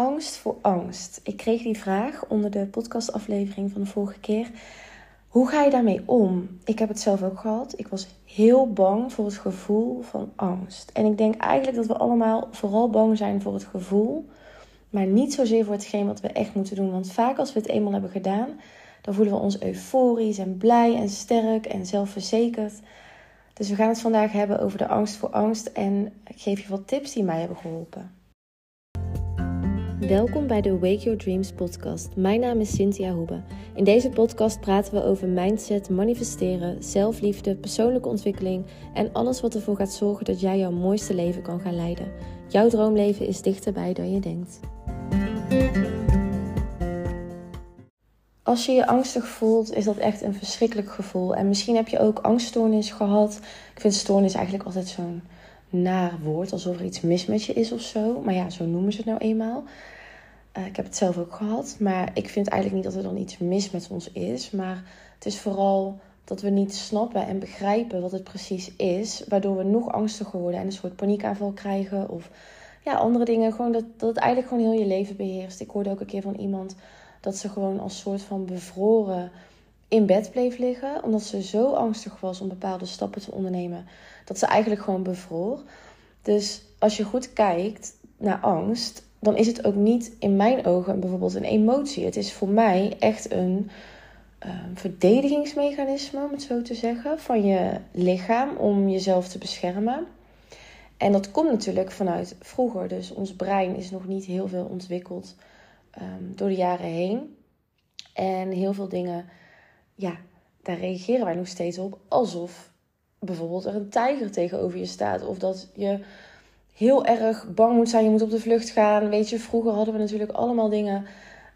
angst voor angst. Ik kreeg die vraag onder de podcastaflevering van de vorige keer. Hoe ga je daarmee om? Ik heb het zelf ook gehad. Ik was heel bang voor het gevoel van angst. En ik denk eigenlijk dat we allemaal vooral bang zijn voor het gevoel, maar niet zozeer voor hetgeen wat we echt moeten doen. Want vaak als we het eenmaal hebben gedaan, dan voelen we ons euforisch en blij en sterk en zelfverzekerd. Dus we gaan het vandaag hebben over de angst voor angst en ik geef je wat tips die mij hebben geholpen. Welkom bij de Wake Your Dreams podcast. Mijn naam is Cynthia Hoebe. In deze podcast praten we over mindset, manifesteren, zelfliefde, persoonlijke ontwikkeling en alles wat ervoor gaat zorgen dat jij jouw mooiste leven kan gaan leiden. Jouw droomleven is dichterbij dan je denkt. Als je je angstig voelt, is dat echt een verschrikkelijk gevoel. En misschien heb je ook angststoornis gehad. Ik vind stoornis eigenlijk altijd zo'n naar woord, alsof er iets mis met je is of zo. Maar ja, zo noemen ze het nou eenmaal. Uh, ik heb het zelf ook gehad, maar ik vind eigenlijk niet dat er dan iets mis met ons is. Maar het is vooral dat we niet snappen en begrijpen wat het precies is, waardoor we nog angstiger worden en een soort paniekaanval krijgen of ja, andere dingen. Gewoon dat, dat het eigenlijk gewoon heel je leven beheerst. Ik hoorde ook een keer van iemand dat ze gewoon als soort van bevroren in bed bleef liggen, omdat ze zo angstig was om bepaalde stappen te ondernemen, dat ze eigenlijk gewoon bevroor. Dus als je goed kijkt naar angst, dan is het ook niet in mijn ogen bijvoorbeeld een emotie. Het is voor mij echt een uh, verdedigingsmechanisme, om het zo te zeggen, van je lichaam om jezelf te beschermen. En dat komt natuurlijk vanuit vroeger. Dus ons brein is nog niet heel veel ontwikkeld um, door de jaren heen. En heel veel dingen, ja, daar reageren wij nog steeds op. Alsof bijvoorbeeld er een tijger tegenover je staat. Of dat je heel erg bang moet zijn, je moet op de vlucht gaan. Weet je, vroeger hadden we natuurlijk allemaal dingen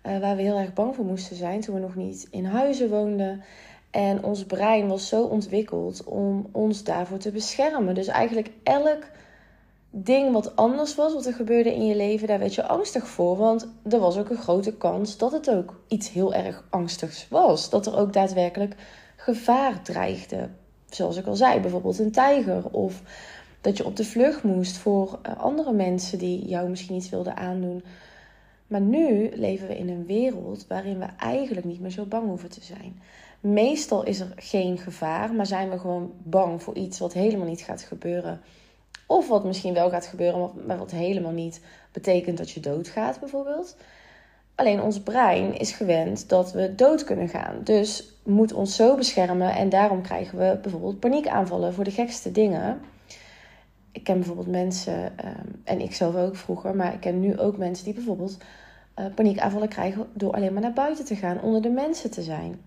uh, waar we heel erg bang voor moesten zijn. Toen we nog niet in huizen woonden. En ons brein was zo ontwikkeld om ons daarvoor te beschermen. Dus eigenlijk elk ding wat anders was, wat er gebeurde in je leven, daar werd je angstig voor. Want er was ook een grote kans dat het ook iets heel erg angstigs was. Dat er ook daadwerkelijk gevaar dreigde. Zoals ik al zei, bijvoorbeeld een tijger. Of dat je op de vlucht moest voor eh, andere mensen die jou misschien iets wilden aandoen. Maar nu leven we in een wereld waarin we eigenlijk niet meer zo bang hoeven te zijn. Meestal is er geen gevaar, maar zijn we gewoon bang voor iets wat helemaal niet gaat gebeuren. Of wat misschien wel gaat gebeuren, maar wat helemaal niet betekent dat je doodgaat, bijvoorbeeld. Alleen ons brein is gewend dat we dood kunnen gaan. Dus moet ons zo beschermen en daarom krijgen we bijvoorbeeld paniekaanvallen voor de gekste dingen. Ik ken bijvoorbeeld mensen, ehm, en ik zelf ook vroeger, maar ik ken nu ook mensen die bijvoorbeeld uh, paniekaanvallen krijgen door alleen maar naar buiten te gaan, onder de mensen te zijn.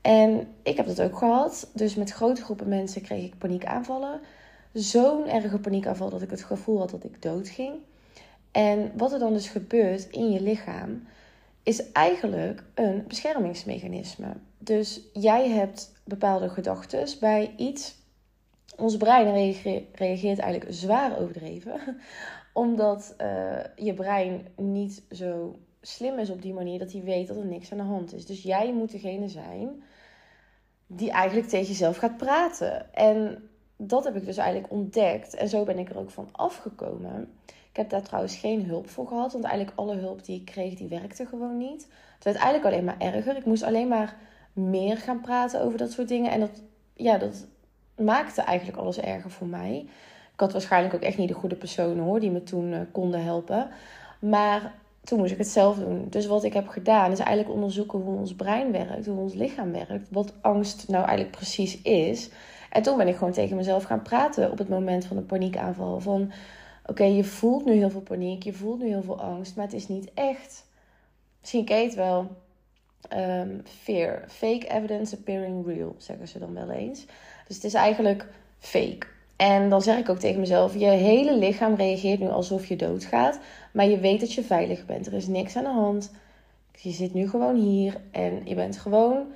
En ik heb dat ook gehad. Dus met grote groepen mensen kreeg ik paniekaanvallen zo'n erge paniekaanval dat ik het gevoel had dat ik doodging. En wat er dan dus gebeurt in je lichaam, is eigenlijk een beschermingsmechanisme. Dus jij hebt bepaalde gedachten bij iets. Ons brein reageert eigenlijk zwaar overdreven, omdat uh, je brein niet zo slim is op die manier dat hij weet dat er niks aan de hand is. Dus jij moet degene zijn die eigenlijk tegen jezelf gaat praten. En dat heb ik dus eigenlijk ontdekt. En zo ben ik er ook van afgekomen. Ik heb daar trouwens geen hulp voor gehad. Want eigenlijk alle hulp die ik kreeg, die werkte gewoon niet. Het werd eigenlijk alleen maar erger. Ik moest alleen maar meer gaan praten over dat soort dingen. En dat, ja, dat maakte eigenlijk alles erger voor mij. Ik had waarschijnlijk ook echt niet de goede personen hoor, die me toen uh, konden helpen. Maar toen moest ik het zelf doen. Dus wat ik heb gedaan is eigenlijk onderzoeken hoe ons brein werkt, hoe ons lichaam werkt. Wat angst nou eigenlijk precies is. En toen ben ik gewoon tegen mezelf gaan praten op het moment van de paniekaanval. Van oké, je voelt nu heel veel paniek, je voelt nu heel veel angst, maar het is niet echt. Misschien ken je het wel. Um, fear. Fake evidence appearing real, zeggen ze dan wel eens. Dus het is eigenlijk fake. En dan zeg ik ook tegen mezelf: je hele lichaam reageert nu alsof je doodgaat, maar je weet dat je veilig bent. Er is niks aan de hand. Je zit nu gewoon hier en je bent gewoon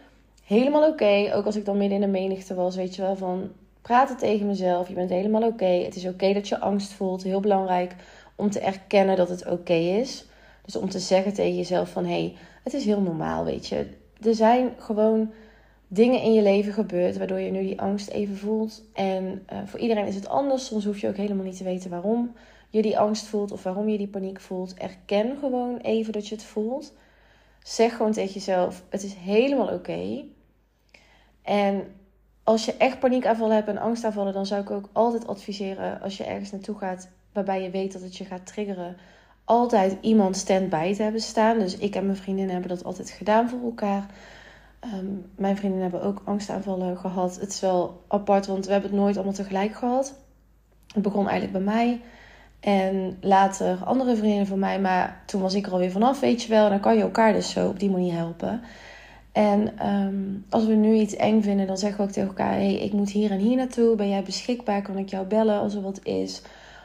helemaal oké. Ook als ik dan midden in de menigte was, weet je wel, van praten tegen mezelf. Je bent helemaal oké. Het is oké dat je angst voelt. Heel belangrijk om te erkennen dat het oké is. Dus om te zeggen tegen jezelf van, hé, hey, het is heel normaal, weet je. Er zijn gewoon dingen in je leven gebeurd waardoor je nu die angst even voelt. En uh, voor iedereen is het anders. Soms hoef je ook helemaal niet te weten waarom. je die angst voelt of waarom je die paniek voelt. Erken gewoon even dat je het voelt. Zeg gewoon tegen jezelf: het is helemaal oké. En als je echt paniekaanvallen hebt en angstaanvallen, dan zou ik ook altijd adviseren als je ergens naartoe gaat waarbij je weet dat het je gaat triggeren, altijd iemand stand-by te hebben staan. Dus ik en mijn vriendinnen hebben dat altijd gedaan voor elkaar. Ehm, mijn vriendinnen hebben ook angstaanvallen gehad. Het is wel apart, want we hebben het nooit allemaal tegelijk gehad. Het begon eigenlijk bij mij. En later andere vriendinnen van mij. Maar toen was ik er alweer vanaf, weet je wel. En dan kan je elkaar dus zo op die manier helpen. En ehm, als we nu iets eng vinden, dan zeggen we ook tegen elkaar: hey, ik moet hier en hier naartoe. Ben jij beschikbaar? Kan ik jou bellen als er wat is?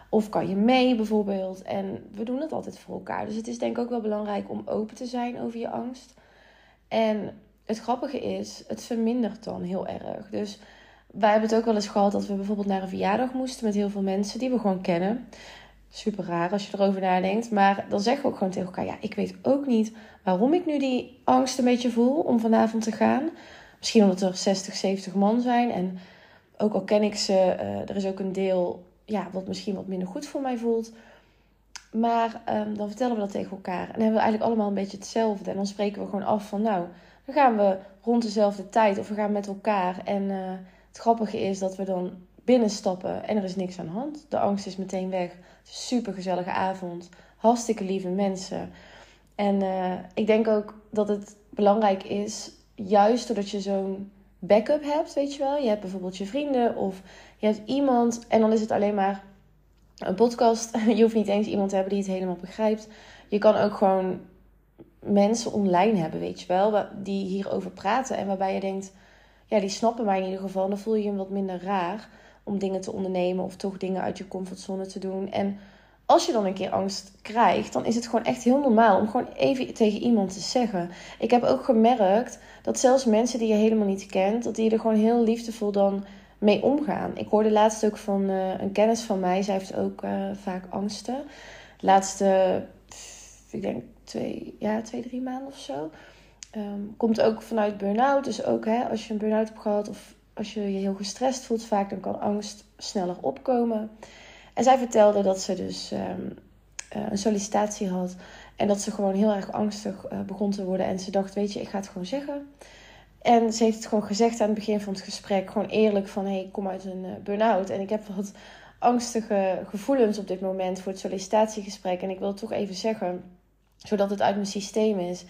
Of kan je mee bijvoorbeeld? En we doen het altijd voor elkaar. Dus het is denk ik ook wel belangrijk om open te zijn over je angst. En het grappige is, het vermindert dan heel erg. Dus wij hebben het ook wel eens gehad dat we bijvoorbeeld naar een verjaardag moesten met heel veel mensen die we gewoon kennen. Super raar als je erover nadenkt. Maar dan zeggen we ook gewoon tegen elkaar: Ja, ik weet ook niet waarom ik nu die angst een beetje voel om vanavond te gaan. Misschien omdat er 60, 70 man zijn. En ook al ken ik ze, uh, er is ook een deel ja, wat misschien wat minder goed voor mij voelt. Maar um, dan vertellen we dat tegen elkaar. En dan hebben we eigenlijk allemaal een beetje hetzelfde. En dan spreken we gewoon af van nou, dan gaan we rond dezelfde tijd of we gaan met elkaar. En uh, het grappige is dat we dan binnenstappen en er is niks aan de hand. De angst is meteen weg. Super gezellige avond. Hartstikke lieve mensen. En uh, ik denk ook dat het belangrijk is, juist doordat je zo'n backup hebt, weet je wel. Je hebt bijvoorbeeld je vrienden of je hebt iemand en dan is het alleen maar een podcast. Je hoeft niet eens iemand te hebben die het helemaal begrijpt. Je kan ook gewoon mensen online hebben, weet je wel, die hierover praten en waarbij je denkt, ja, die snappen mij in ieder geval. Dan voel je je wat minder raar om dingen te ondernemen of toch dingen uit je comfortzone te doen. En als je dan een keer angst krijgt, dan is het gewoon echt heel normaal om gewoon even tegen iemand te zeggen. Ik heb ook gemerkt dat zelfs mensen die je helemaal niet kent, dat die er gewoon heel liefdevol dan mee omgaan. Ik hoorde laatst ook van uh, een kennis van mij, zij heeft ook uh, vaak angsten. De laatste, ik denk twee, ja, twee drie maanden of zo. Um, komt ook vanuit burn-out. Dus ook hè, als je een burn-out hebt gehad of als je je heel gestrest voelt vaak, dan kan angst sneller opkomen. En zij vertelde dat ze dus um, uh, een sollicitatie had. En dat ze gewoon heel erg angstig uh, begon te worden. En ze dacht, weet je, ik ga het gewoon zeggen. En ze heeft het gewoon gezegd aan het begin van het gesprek. Gewoon eerlijk van, hey, ik kom uit een uh, burn-out. En ik heb wat angstige gevoelens op dit moment voor het sollicitatiegesprek. En ik wil het toch even zeggen, zodat het uit mijn systeem is.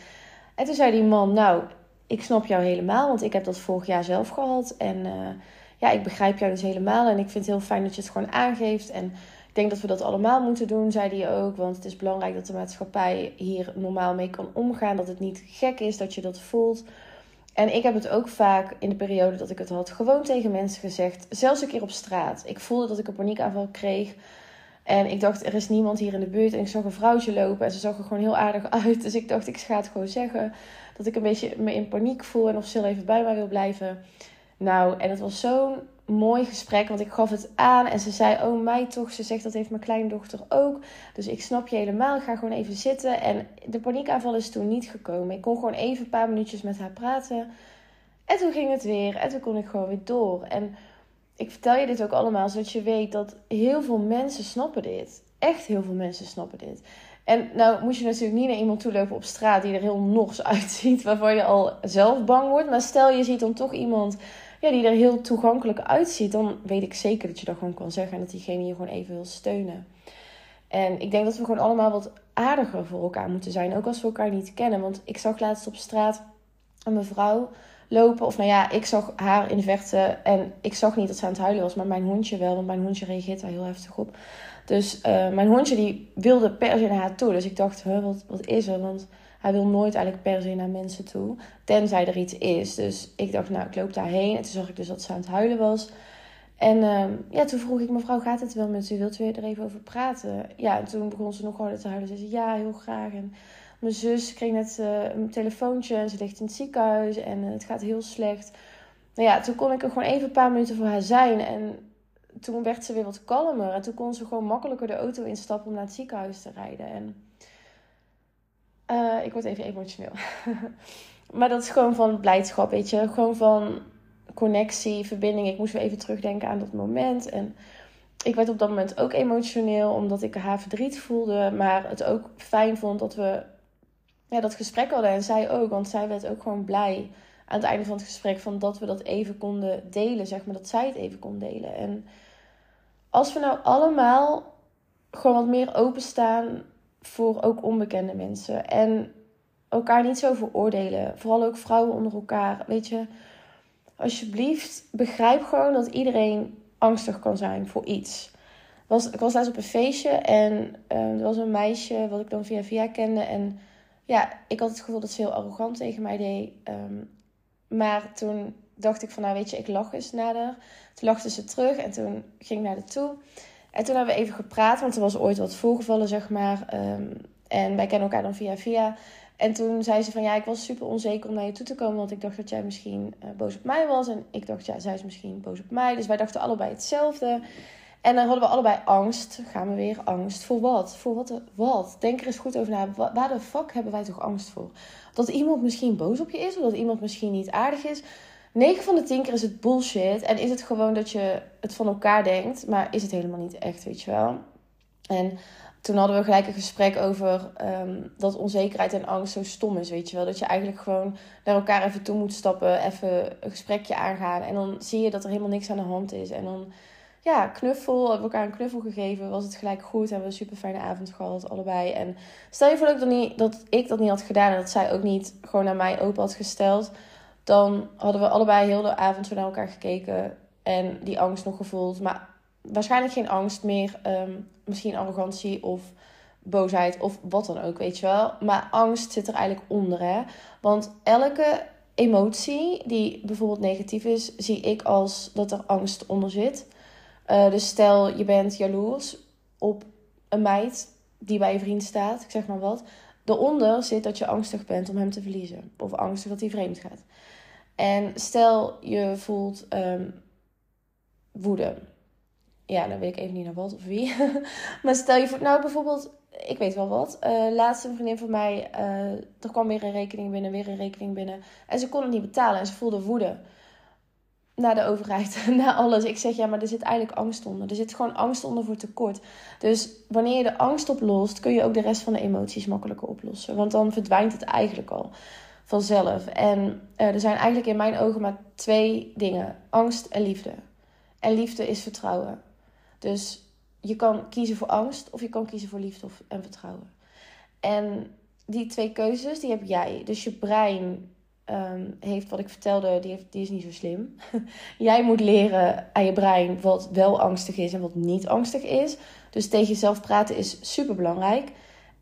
En toen zei die man, nou, ik snap jou helemaal. Want ik heb dat vorig jaar zelf gehad. En uh, ja, ik begrijp jou dus helemaal. En ik vind het heel fijn dat je het gewoon aangeeft. En ik denk dat we dat allemaal moeten doen, zei hij ook. Want het is belangrijk dat de maatschappij hier normaal mee kan omgaan. Dat het niet gek is dat je dat voelt. En ik heb het ook vaak in de periode dat ik het had, gewoon tegen mensen gezegd. Zelfs een keer op straat. Ik voelde dat ik een paniekaanval kreeg. En ik dacht, er is niemand hier in de buurt. En ik zag een vrouwtje lopen en ze zag er gewoon heel aardig uit. Dus ik dacht, ik ga het gewoon zeggen. Dat ik een beetje me in paniek voel en of ze even bij mij wil blijven. Nou, en het was zo'n mooi gesprek, want ik gaf het aan en ze zei: Oh, mij toch? Ze zegt dat heeft mijn kleindochter ook. Dus ik snap je helemaal. Ik ga gewoon even zitten. En de paniekaanval is toen niet gekomen. Ik kon gewoon even een paar minuutjes met haar praten. En toen ging het weer. En toen kon ik gewoon weer door. En ik vertel je dit ook allemaal zodat je weet dat heel veel mensen snappen dit. Echt heel veel mensen snappen dit. En nou moet je natuurlijk niet naar iemand toe lopen op straat die er heel nors uitziet, waarvan je al zelf bang wordt. Maar stel je ziet dan toch iemand ja, die er heel toegankelijk uitziet, dan weet ik zeker dat je dat gewoon kan zeggen en dat diegene je gewoon even wil steunen. En ik denk dat we gewoon allemaal wat aardiger voor elkaar moeten zijn, ook als we elkaar niet kennen. Want ik zag laatst op straat een mevrouw lopen, of nou ja, ik zag haar in de verte en ik zag niet dat ze aan het huilen was, maar mijn hondje wel, want mijn hondje reageert daar heel heftig op. Dus uh, mijn hondje die wilde per se naar haar toe. Dus ik dacht, wat, wat is er? Want hij wil nooit eigenlijk per se naar mensen toe. Tenzij er iets is. Dus ik dacht, nou, ik loop daarheen. En toen zag ik dus dat ze aan het huilen was. En uh, ja, toen vroeg ik, mevrouw, gaat het wel met u? Wilt u er even over praten? Ja, en toen begon ze nog harder te huilen. Ze zei, ja, heel graag. En mijn zus kreeg net uh, een telefoontje. En ze ligt in het ziekenhuis. En uh, het gaat heel slecht. Nou ja, toen kon ik er gewoon even een paar minuten voor haar zijn. En toen werd ze weer wat kalmer. En toen kon ze gewoon makkelijker de auto instappen om naar het ziekenhuis te rijden. En uh, ik word even emotioneel. maar dat is gewoon van blijdschap, weet je. Gewoon van connectie, verbinding. Ik moest weer even terugdenken aan dat moment. En ik werd op dat moment ook emotioneel, omdat ik haar verdriet voelde. Maar het ook fijn vond dat we ja, dat gesprek hadden. En zij ook, want zij werd ook gewoon blij aan het einde van het gesprek van dat we dat even konden delen, zeg maar, dat zij het even kon delen. En als we nou allemaal gewoon wat meer openstaan voor ook onbekende mensen en elkaar niet zo veroordelen, vooral ook vrouwen onder elkaar, weet je, alsjeblieft begrijp gewoon dat iedereen angstig kan zijn voor iets. Was, ik was laatst op een feestje en uh, er was een meisje wat ik dan via via kende en ja, ik had het gevoel dat ze heel arrogant tegen mij deed. Ehm, maar toen dacht ik van, nou weet je, ik lach eens nader. Toen lachte ze terug en toen ging ik naar de toe. En toen hebben we even gepraat, want er was ooit wat voorgevallen, zeg maar. Ehm, en wij kennen elkaar dan via via. En toen zei ze van, ja, ik was super onzeker om naar je toe te komen. Want ik dacht dat jij misschien uh, boos op mij was. En ik dacht, ja, zij is misschien boos op mij. Dus wij dachten allebei hetzelfde. En dan hadden we allebei angst. Gaan we weer angst. Voor wat? Voor wat? Wat? Denk er eens goed over na. Waar de fuck hebben wij toch angst voor? Dat iemand misschien boos op je is. Of dat iemand misschien niet aardig is. 9 van de 10 keer is het bullshit. En is het gewoon dat je het van elkaar denkt. Maar is het helemaal niet echt, weet je wel. En toen hadden we gelijk een gesprek over um, dat onzekerheid en angst zo stom is, weet je wel. Dat je eigenlijk gewoon naar elkaar even toe moet stappen. Even een gesprekje aangaan. En dan zie je dat er helemaal niks aan de hand is. En dan ja, knuffel. Hebben we elkaar een knuffel gegeven. Was het gelijk goed. Hebben we een super fijne avond gehad, allebei. En stel je voor dat dat, niet, dat ik dat niet had gedaan. En dat zij ook niet gewoon naar mij open had gesteld. Dan hadden we allebei heel de avond zo naar elkaar gekeken. En die angst nog gevoeld. Maar waarschijnlijk geen angst meer. Ehm, misschien arrogantie of boosheid of wat dan ook, weet je wel. Maar angst zit er eigenlijk onder, hè. Want elke emotie die bijvoorbeeld negatief is, zie ik als dat er angst onder zit. Uh, dus stel je bent jaloers op een meid die bij je vriend staat, ik zeg maar wat. Daaronder zit dat je angstig bent om hem te verliezen. Of angstig dat hij vreemd gaat. En stel je voelt um, woede. Ja, dan weet ik even niet naar wat of wie. maar stel je voelt, nou bijvoorbeeld, ik weet wel wat. Uh, laatst vriendin van mij, uh, er kwam weer een rekening binnen, weer een rekening binnen. En ze kon het niet betalen en ze voelde woede naar de overheid, naar alles. Ik zeg ja, maar er zit eigenlijk angst onder. Er zit gewoon angst onder voor tekort. Dus wanneer je de angst oplost, kun je ook de rest van de emoties makkelijker oplossen. Want dan verdwijnt het eigenlijk al vanzelf. En uh, er zijn eigenlijk in mijn ogen maar twee dingen: angst en liefde. En liefde is vertrouwen. Dus je kan kiezen voor angst of je kan kiezen voor liefde en vertrouwen. En die twee keuzes, die heb jij. Dus je brein um, heeft wat ik vertelde, die, heeft, die is niet zo slim. Jij moet leren aan je brein wat wel angstig is en wat niet angstig is. Dus tegen jezelf praten is super belangrijk.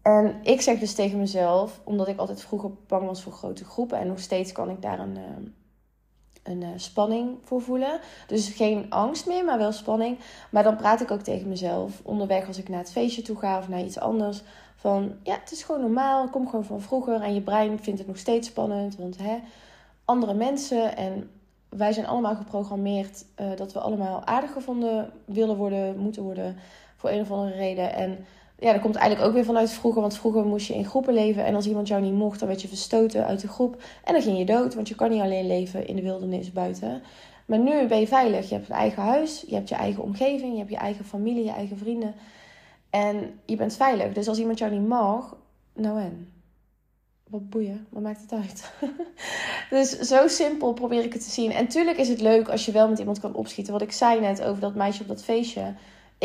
En ik zeg dus tegen mezelf, omdat ik altijd vroeger bang was voor grote groepen en nog steeds kan ik daar een, ehm, een uh, spanning voor voelen. Dus geen angst meer, maar wel spanning. Maar dan praat ik ook tegen mezelf onderweg als ik naar het feestje toe ga of naar iets anders. Van ja, het is gewoon normaal. Kom gewoon van vroeger. En je brein vindt het nog steeds spannend. Want hè, andere mensen en wij zijn allemaal geprogrammeerd uh, dat we allemaal aardig gevonden willen worden, moeten worden. Voor een of andere reden. En ja, dat komt eigenlijk ook weer vanuit vroeger. Want vroeger moest je in groepen leven. En als iemand jou niet mocht, dan werd je verstoten uit de groep. En dan ging je dood. Want je kan niet alleen leven in de wildernis buiten. Maar nu ben je veilig. Je hebt een eigen huis. Je hebt je eigen omgeving. Je hebt je eigen familie, je eigen vrienden. En je bent veilig. Dus als iemand jou niet mag, nou en? Wat boeien, wat maakt het uit? dus zo simpel probeer ik het te zien. En tuurlijk is het leuk als je wel met iemand kan opschieten. Wat ik zei net over dat meisje op dat feestje.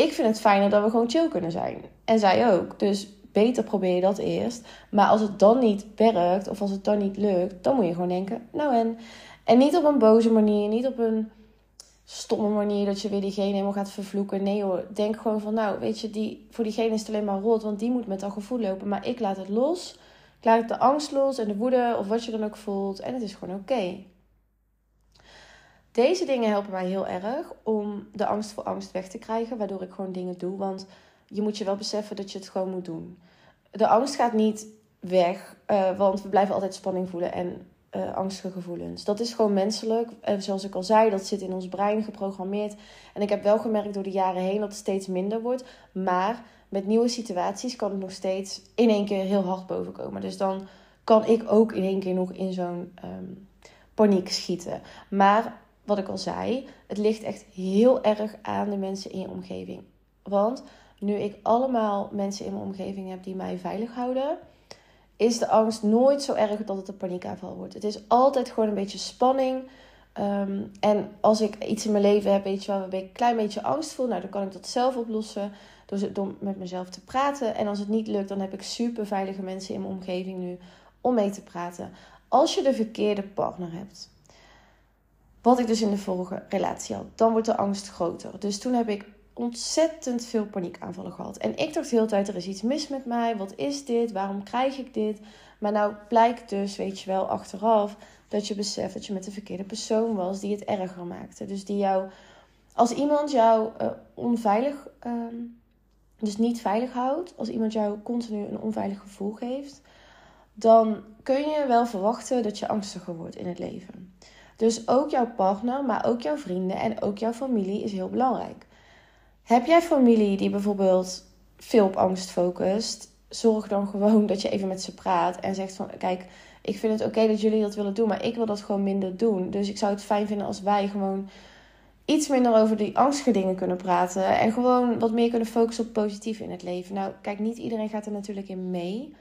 Ik vind het fijner dat we gewoon chill kunnen zijn. En zij ook. Dus beter probeer je dat eerst. Maar als het dan niet werkt, of als het dan niet lukt, dan moet je gewoon denken, nou en. En niet op een boze manier, niet op een stomme manier dat je weer diegene helemaal gaat vervloeken. Nee hoor, denk gewoon van nou, weet je, die, voor diegene is het alleen maar rot, want die moet met dat gevoel lopen. Maar ik laat het los. Ik laat de angst los en de woede of wat je dan ook voelt. En het is gewoon oké. Deze dingen helpen mij heel erg om de angst voor angst weg te krijgen, waardoor ik gewoon dingen doe. Want je moet je wel beseffen dat je het gewoon moet doen. De angst gaat niet weg, uh, want we blijven altijd spanning voelen en uh, angstige gevoelens. Dat is gewoon menselijk. En zoals ik al zei, dat zit in ons brein geprogrammeerd. En ik heb wel gemerkt door de jaren heen dat het steeds minder wordt. Maar met nieuwe situaties kan het nog steeds in één keer heel hard bovenkomen. Dus dan kan ik ook in één keer nog in zo'n um, paniek schieten. Maar wat ik al zei, het ligt echt heel erg aan de mensen in je omgeving. Want nu ik allemaal mensen in mijn omgeving heb die mij veilig houden, is de angst nooit zo erg dat het een paniekaanval wordt. Het is altijd gewoon een beetje spanning. Ehm, en als ik iets in mijn leven heb, weet je wel, waarbij ik een klein beetje angst voel, nou dan kan ik dat zelf oplossen door, door met mezelf te praten. En als het niet lukt, dan heb ik super veilige mensen in mijn omgeving nu om mee te praten. Als je de verkeerde partner hebt, wat ik dus in de vorige relatie had, dan wordt de angst groter. Dus toen heb ik ontzettend veel paniekaanvallen gehad. En ik dacht de hele tijd, er is iets mis met mij. Wat is dit? Waarom krijg ik dit? Maar nou blijkt dus, weet je wel, achteraf... dat je beseft dat je met de verkeerde persoon was die het erger maakte. Dus die jou... Als iemand jou uh, onveilig... Ehm, dus niet veilig houdt... als iemand jou continu een onveilig gevoel geeft... dan kun je wel verwachten dat je angstiger wordt in het leven. Dus ook jouw partner, maar ook jouw vrienden en ook jouw familie is heel belangrijk. Heb jij familie die bijvoorbeeld veel op angst focust? Zorg dan gewoon dat je even met ze praat en zegt van kijk, ik vind het oké dat jullie dat willen doen, maar ik wil dat gewoon minder doen. Dus ik zou het fijn vinden als wij gewoon iets minder over die angstige dingen kunnen praten en gewoon wat meer kunnen focussen op positief in het leven. Nou, kijk, niet iedereen gaat er natuurlijk in mee.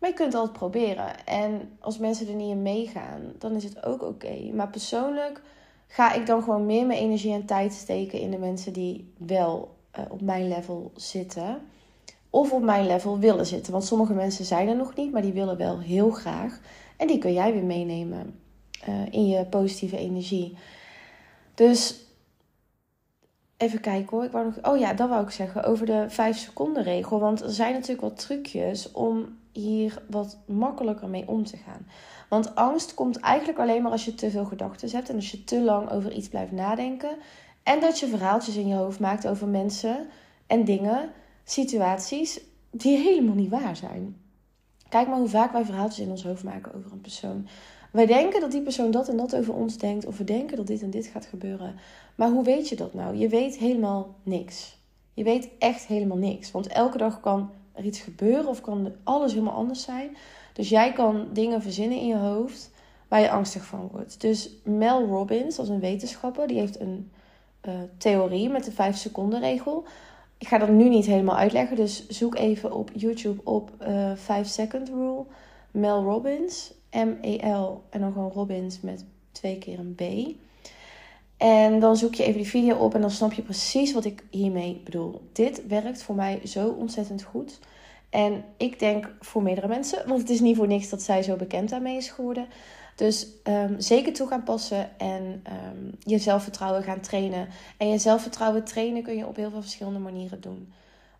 Maar je kunt altijd proberen. En als mensen er niet in meegaan, dan is het ook oké. Maar persoonlijk ga ik dan gewoon meer mijn energie en tijd steken in de mensen die wel uh, op mijn level zitten. Of op mijn level willen zitten. Want sommige mensen zijn er nog niet, maar die willen wel heel graag. En die kun jij weer meenemen uh, in je positieve energie. Dus even kijken hoor. Ik wou nog. Oh ja, dat wou ik zeggen. Over de 5 seconden regel. Want er zijn natuurlijk wat trucjes om hier wat makkelijker mee om te gaan. Want angst komt eigenlijk alleen maar als je te veel gedachten hebt en als je te lang over iets blijft nadenken. En dat je verhaaltjes in je hoofd maakt over mensen en dingen, situaties die helemaal niet waar zijn. Kijk maar hoe vaak wij verhaaltjes in ons hoofd maken over een persoon. Wij denken dat die persoon dat en dat over ons denkt, of we denken dat dit en dit gaat gebeuren. Maar hoe weet je dat nou? Je weet helemaal niks. Je weet echt helemaal niks. Want elke dag kan er iets gebeuren of kan alles helemaal anders zijn. Dus jij kan dingen verzinnen in je hoofd waar je angstig van wordt. Dus Mel Robbins, als een wetenschapper, die heeft een uh, theorie met de 5 seconden regel. Ik ga dat nu niet helemaal uitleggen, dus zoek even op YouTube op uh, 5 second rule. Mel Robbins, M-E-L en dan gewoon Robbins met twee keer een B. En dan zoek je even die video op en dan snap je precies wat ik hiermee bedoel. Dit werkt voor mij zo ontzettend goed. En ik denk voor meerdere mensen, want het is niet voor niks dat zij zo bekend daarmee is geworden. Dus um, zeker toe gaan passen en um, je zelfvertrouwen gaan trainen. En je zelfvertrouwen trainen kun je op heel veel verschillende manieren doen.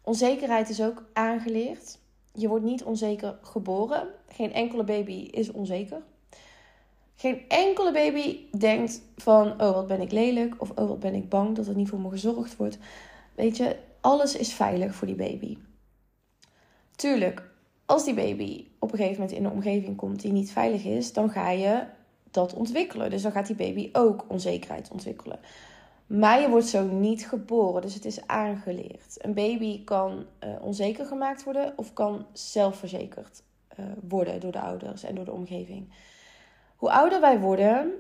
Onzekerheid is ook aangeleerd. Je wordt niet onzeker geboren. Geen enkele baby is onzeker. Geen enkele baby denkt van, oh wat ben ik lelijk of oh wat ben ik bang dat er niet voor me gezorgd wordt. Weet je, alles is veilig voor die baby. Tuurlijk, als die baby op een gegeven moment in een omgeving komt die niet veilig is, dan ga je dat ontwikkelen. Dus dan gaat die baby ook onzekerheid ontwikkelen. Maar je wordt zo niet geboren, dus het is aangeleerd. Een baby kan uh, onzeker gemaakt worden of kan zelfverzekerd uh, worden door de ouders en door de omgeving. Hoe ouder wij worden,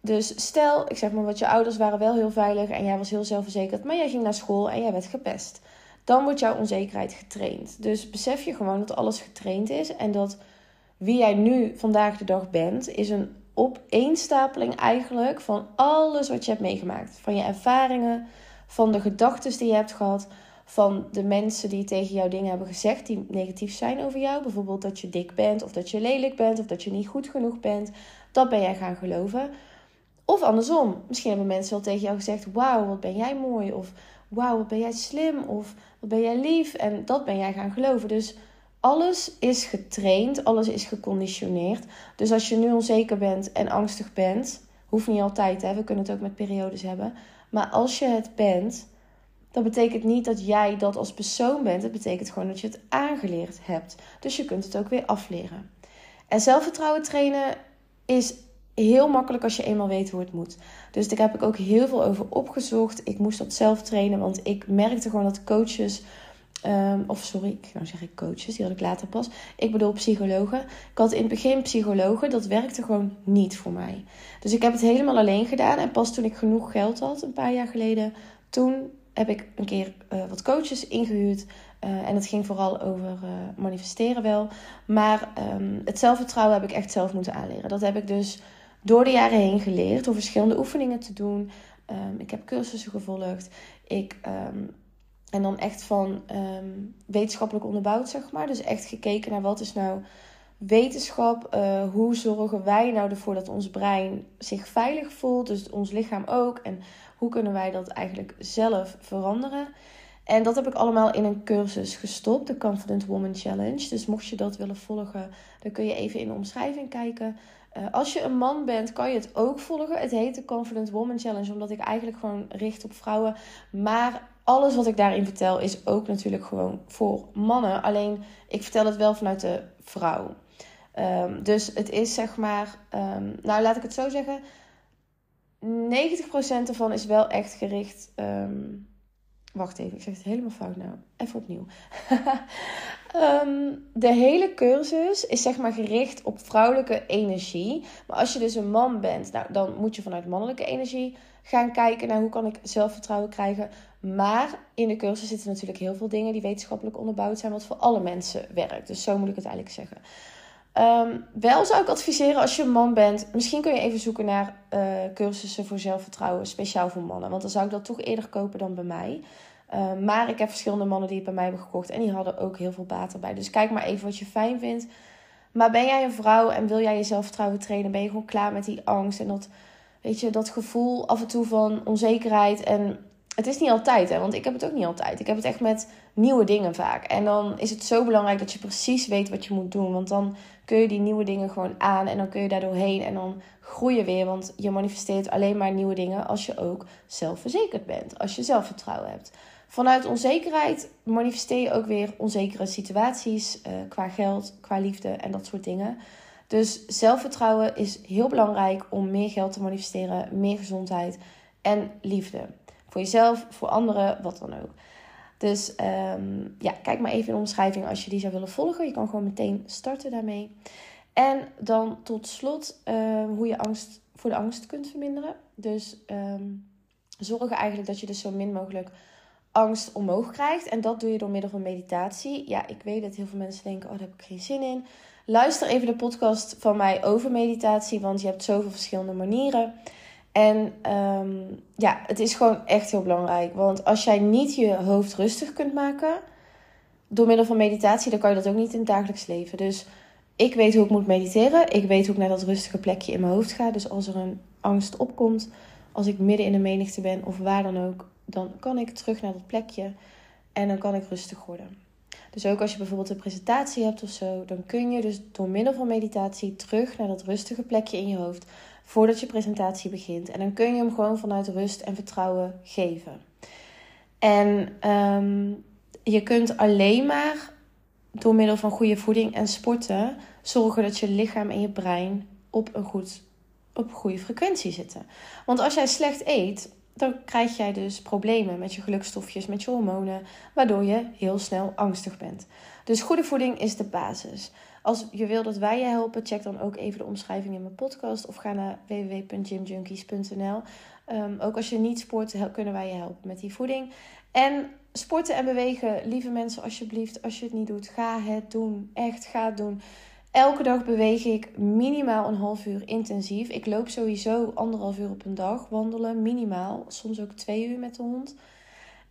dus stel, ik zeg maar wat je ouders waren wel heel veilig en jij was heel zelfverzekerd, maar jij ging naar school en jij werd gepest dan wordt jouw onzekerheid getraind. Dus besef je gewoon dat alles getraind is en dat wie jij nu vandaag de dag bent, is een opeenstapeling eigenlijk van alles wat je hebt meegemaakt. Van je ervaringen, van de gedachten die je hebt gehad, van de mensen die tegen jou dingen hebben gezegd die negatief zijn over jou. Bijvoorbeeld dat je dik bent, of dat je lelijk bent, of dat je niet goed genoeg bent. Dat ben jij gaan geloven. Of andersom. Misschien hebben mensen wel tegen jou gezegd: Wauw, wat ben jij mooi. Of wauw, wat ben jij slim of wat ben jij lief. En dat ben jij gaan geloven. Dus alles is getraind, alles is geconditioneerd. Dus als je nu onzeker bent en angstig bent, hoeft niet altijd, hè? we kunnen het ook met periodes hebben. Maar als je het bent, dan betekent niet dat jij dat als persoon bent. Het betekent gewoon dat je het aangeleerd hebt. Dus je kunt het ook weer afleren. En zelfvertrouwen trainen is heel makkelijk als je eenmaal weet hoe het moet. Dus daar heb ik ook heel veel over opgezocht. Ik moest dat zelf trainen, want ik merkte gewoon dat coaches Ehm, of sorry, ik nou zeg ik coaches, die had ik later pas. Ik bedoel psychologen. Ik had in het begin psychologen, dat werkte gewoon niet voor mij. Dus ik heb het helemaal alleen gedaan. En pas toen ik genoeg geld had, een paar jaar geleden, toen heb ik een keer uh, wat coaches ingehuurd. Uh, en het ging vooral over uh, manifesteren wel. Maar um, het zelfvertrouwen heb ik echt zelf moeten aanleren. Dat heb ik dus door de jaren heen geleerd. Door verschillende oefeningen te doen. Um, ik heb cursussen gevolgd. Ik um, en dan echt van wetenschappelijk onderbouwd, zeg maar. Dus echt gekeken naar wat is nou wetenschap. Hoe zorgen wij nou ervoor dat ons brein zich veilig voelt. Dus ons lichaam ook. En hoe kunnen wij dat eigenlijk zelf veranderen. En dat heb ik allemaal in een cursus gestopt. De Confident Woman Challenge. Dus mocht je dat willen volgen, dan kun je even in de omschrijving kijken. Uh, als je een man bent, kan je het ook volgen. Het heet de Confident Woman Challenge, omdat ik eigenlijk gewoon richt op vrouwen. Maar alles wat ik daarin vertel is ook natuurlijk gewoon voor mannen. Alleen ik vertel het wel vanuit de vrouw. Um, dus het is zeg maar, um, nou laat ik het zo zeggen. 90% ervan is wel echt gericht. Um, wacht even, ik zeg het helemaal fout nou. Even opnieuw. de hele cursus is zeg maar gericht op vrouwelijke energie. Maar als je dus een man bent, nou, dan moet je vanuit mannelijke energie gaan kijken naar hoe kan ik zelfvertrouwen krijgen. Maar in de cursus zitten natuurlijk heel veel dingen die wetenschappelijk onderbouwd zijn, wat voor alle mensen werkt. Dus zo moet ik het eigenlijk zeggen. Um, wel zou ik adviseren als je een man bent, misschien kun je even zoeken naar uh, cursussen voor zelfvertrouwen, speciaal voor mannen. Want dan zou ik dat toch eerder kopen dan bij mij. Uh, maar ik heb verschillende mannen die het bij mij hebben gekocht en die hadden ook heel veel baat erbij. Dus kijk maar even wat je fijn vindt. Maar ben jij een vrouw en wil jij je zelfvertrouwen trainen? Ben je gewoon klaar met die angst en dat, weet je, dat gevoel af en toe van onzekerheid en het is niet altijd, hè, want ik heb het ook niet altijd. Ik heb het echt met nieuwe dingen vaak. En dan is het zo belangrijk dat je precies weet wat je moet doen. Want dan kun je die nieuwe dingen gewoon aan en dan kun je daar doorheen en dan groei je weer. Want je manifesteert alleen maar nieuwe dingen als je ook zelfverzekerd bent. Als je zelfvertrouwen hebt. Vanuit onzekerheid manifesteer je ook weer onzekere situaties uh, qua geld, qua liefde en dat soort dingen. Dus zelfvertrouwen is heel belangrijk om meer geld te manifesteren, meer gezondheid en liefde. Voor jezelf, voor anderen, wat dan ook. Dus um, ja, kijk maar even in de omschrijving als je die zou willen volgen. Je kan gewoon meteen starten daarmee. En dan tot slot uh, hoe je angst voor de angst kunt verminderen. Dus um, zorg eigenlijk dat je dus zo min mogelijk angst omhoog krijgt. En dat doe je door middel van meditatie. Ja, ik weet dat heel veel mensen denken: oh, daar heb ik geen zin in. Luister even de podcast van mij over meditatie, want je hebt zoveel verschillende manieren. En um, ja, het is gewoon echt heel belangrijk. Want als jij niet je hoofd rustig kunt maken door middel van meditatie, dan kan je dat ook niet in het dagelijks leven. Dus ik weet hoe ik moet mediteren. Ik weet hoe ik naar dat rustige plekje in mijn hoofd ga. Dus als er een angst opkomt, als ik midden in de menigte ben of waar dan ook, dan kan ik terug naar dat plekje en dan kan ik rustig worden. Dus ook als je bijvoorbeeld een presentatie hebt of zo, dan kun je dus door middel van meditatie terug naar dat rustige plekje in je hoofd voordat je presentatie begint. En dan kun je hem gewoon vanuit rust en vertrouwen geven. En um, je kunt alleen maar door middel van goede voeding en sporten zorgen dat je lichaam en je brein op een, goed, op een goede frequentie zitten. Want als jij slecht eet, dan krijg jij dus problemen met je gelukstofjes, met je hormonen, waardoor je heel snel angstig bent. Dus goede voeding is de basis. Als je wil dat wij je helpen, check dan ook even de omschrijving in mijn podcast of ga naar www.gymjunkies.nl. Um, ook als je niet sport, kunnen wij je helpen met die voeding. En sporten en bewegen, lieve mensen, alsjeblieft, als je het niet doet, ga het doen. Echt, ga het doen. Elke dag beweeg ik minimaal een half uur intensief. Ik loop sowieso anderhalf uur op een dag wandelen, minimaal. Soms ook twee uur met de hond.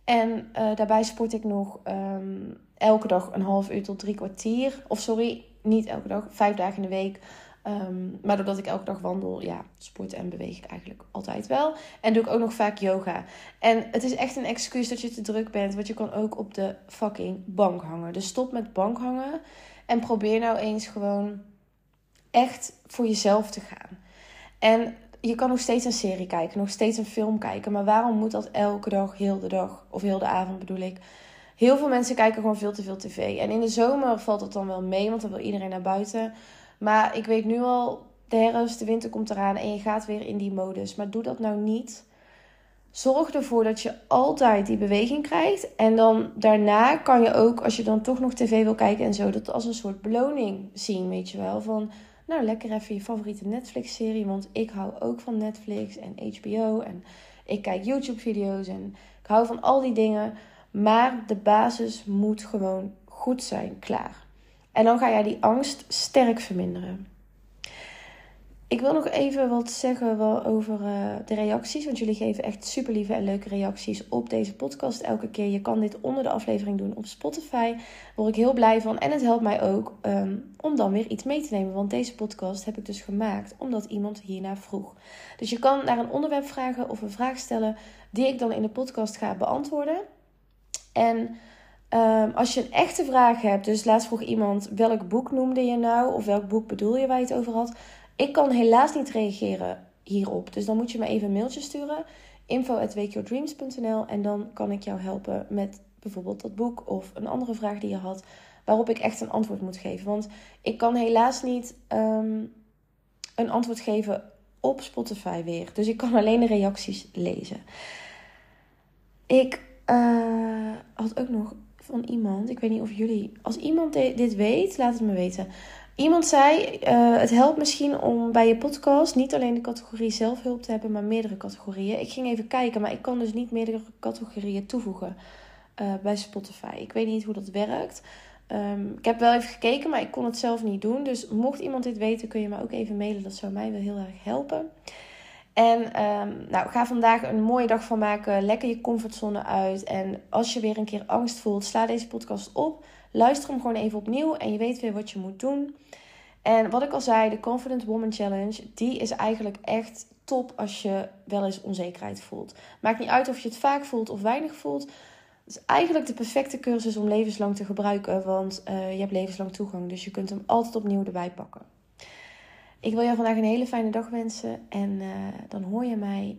En uh, daarbij sport ik nog um, elke dag een half uur tot drie kwartier. Of sorry, niet elke dag, vijf dagen in de week. Um, maar doordat ik elke dag wandel, ja, sport en beweeg ik eigenlijk altijd wel. En doe ik ook nog vaak yoga. En het is echt een excuus dat je te druk bent, want je kan ook op de fucking bank hangen. Dus stop met bank hangen en probeer nou eens gewoon echt voor jezelf te gaan. En je kan nog steeds een serie kijken, nog steeds een film kijken. Maar waarom moet dat elke dag, heel de dag, of heel de avond bedoel ik? Heel veel mensen kijken gewoon veel te veel tv. En in de zomer valt het dan wel mee, want dan wil iedereen naar buiten. Maar ik weet nu al, de herfst, de winter komt eraan en je gaat weer in die modus. Maar doe dat nou niet zorg ervoor dat je altijd die beweging krijgt. En dan daarna kan je ook, als je dan toch nog tv wil kijken en zo, dat als een soort beloning zien, weet je wel. Van, nou, lekker even je favoriete Netflix-serie. Want ik hou ook van Netflix en HBO. En ik kijk YouTube-video's en ik hou van al die dingen. Maar de basis moet gewoon goed zijn, klaar. En dan ga jij die angst sterk verminderen. Ik wil nog even wat zeggen over uh, de reacties. Want jullie geven echt super lieve en leuke reacties op deze podcast elke keer. Je kan dit onder de aflevering doen op Spotify. Daar word ik heel blij van. En het helpt mij ook um, om dan weer iets mee te nemen. Want deze podcast heb ik dus gemaakt omdat iemand hiernaar vroeg. Dus je kan naar een onderwerp vragen of een vraag stellen die ik dan in de podcast ga beantwoorden. En um, als je een echte vraag hebt, dus laatst vroeg iemand welk boek noemde je nou? Of welk boek bedoel je waar je het over had? Ik kan helaas niet reageren hierop. Dus dan moet je me even een mailtje sturen. info.wakeyourdreams.nl En dan kan ik jou helpen met bijvoorbeeld dat boek of een andere vraag die je had. Waarop ik echt een antwoord moet geven. Want ik kan helaas niet um, een antwoord geven op Spotify weer. Dus ik kan alleen de reacties lezen. Ik uh, had ook nog van iemand. Ik weet niet of jullie. Als iemand dit weet, laat het me weten. Iemand zei: uh, Het helpt misschien om bij je podcast niet alleen de categorie zelfhulp te hebben, maar meerdere categorieën. Ik ging even kijken, maar ik kan dus niet meerdere categorieën toevoegen uh, bij Spotify. Ik weet niet hoe dat werkt. Um, ik heb wel even gekeken, maar ik kon het zelf niet doen. Dus mocht iemand dit weten, kun je me ook even mailen. Dat zou mij wel heel erg helpen. En um, nou, ga vandaag een mooie dag van maken. Lekker je comfortzone uit. En als je weer een keer angst voelt, sla deze podcast op. Luister hem gewoon even opnieuw en je weet weer wat je moet doen. En wat ik al zei, de Confident Woman Challenge, die is eigenlijk echt top als je wel eens onzekerheid voelt. Maakt niet uit of je het vaak voelt of weinig voelt. Het is eigenlijk de perfecte cursus om levenslang te gebruiken, want uh, je hebt levenslang toegang, dus je kunt hem altijd opnieuw erbij pakken. Ik wil jou vandaag een hele fijne dag wensen en uh, dan hoor je mij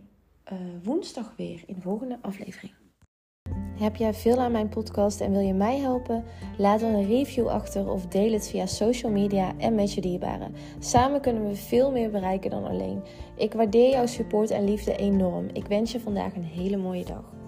uh, woensdag weer in de volgende aflevering. Heb jij veel aan mijn podcast en wil je mij helpen? Laat dan een review achter of deel het via social media en met je dierbaren. Samen kunnen we veel meer bereiken dan alleen. Ik waardeer jouw support en liefde enorm. Ik wens je vandaag een hele mooie dag.